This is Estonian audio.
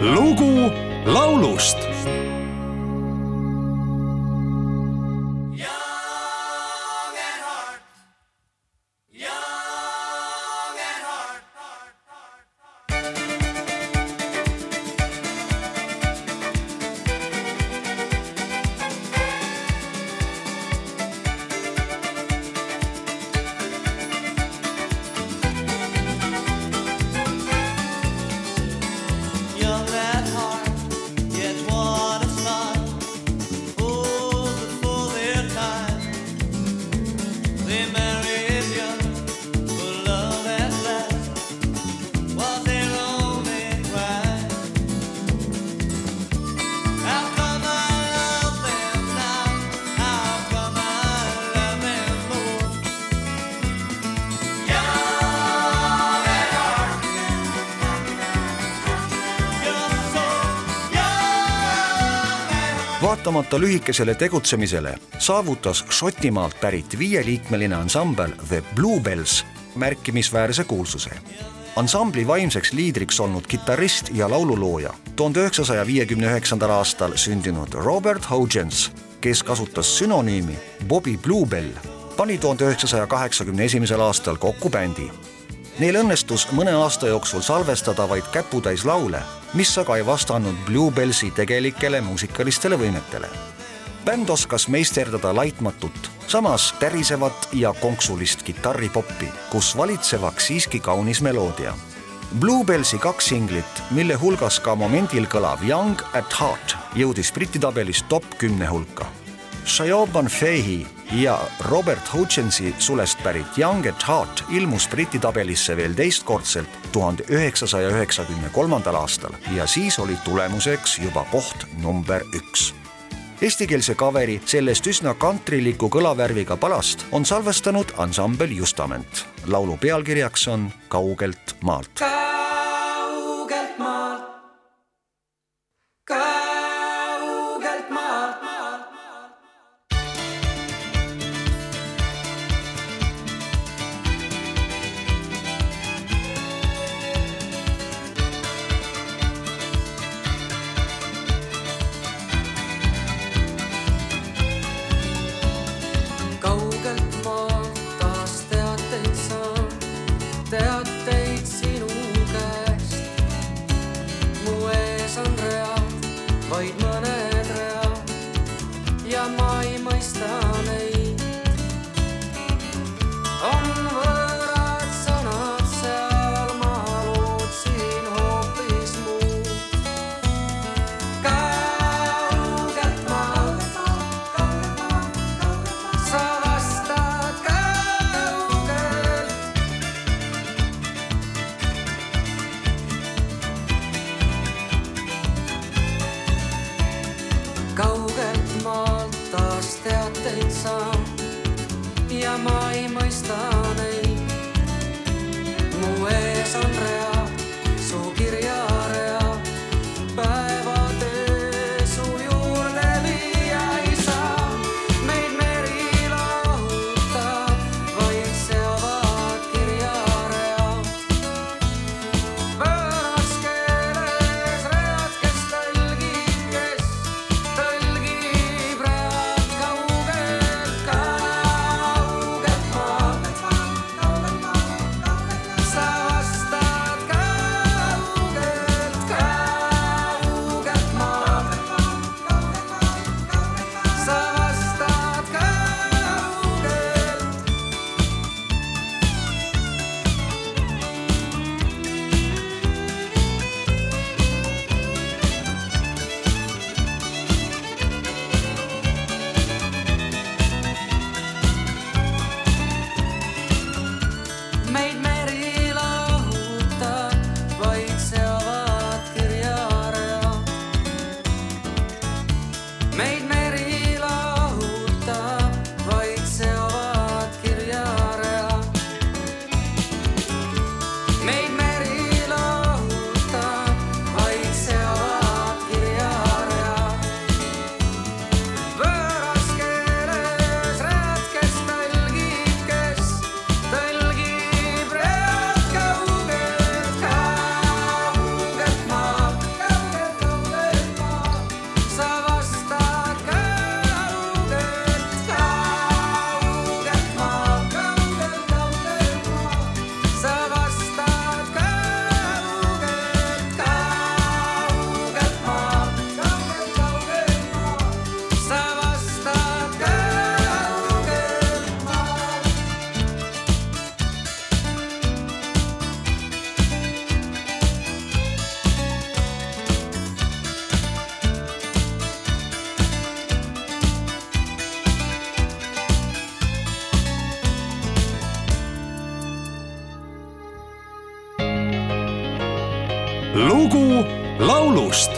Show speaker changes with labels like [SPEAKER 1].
[SPEAKER 1] lugu laulust
[SPEAKER 2] vaatamata lühikesele tegutsemisele saavutas Šotimaalt pärit viieliikmeline ansambel The Bluebells märkimisväärse kuulsuse. ansambli vaimseks liidriks olnud kitarrist ja laululooja, tuhande üheksasaja viiekümne üheksandal aastal sündinud Robert Hogens, kes kasutas sünonüümi Bobby Bluebell, pani tuhande üheksasaja kaheksakümne esimesel aastal kokku bändi Neil õnnestus mõne aasta jooksul salvestada vaid käputäis laule, mis aga ei vastanud Bluebellsi tegelikele muusikalistele võimetele. bänd oskas meisterdada laitmatut, samas tärisevat ja konksulist kitarripoppi, kus valitsevaks siiski kaunis meloodia. Bluebellsi kaks singlit, mille hulgas ka momendil kõlav Young at Heart, jõudis Briti tabelis top kümne hulka Shayoban Fehi ja Robert Hutchensi sulest pärit Young at Heart ilmus Briti tabelisse veel teistkordselt tuhande üheksasaja üheksakümne kolmandal aastal ja siis oli tulemuseks juba koht number üks. Eestikeelse kaveri sellest üsna kantriliku kõlavärviga palast on salvestanud ansambel Justament. laulu pealkirjaks on Kaugelt maalt.
[SPEAKER 3] Ja ma ei made me
[SPEAKER 4] lugu laulust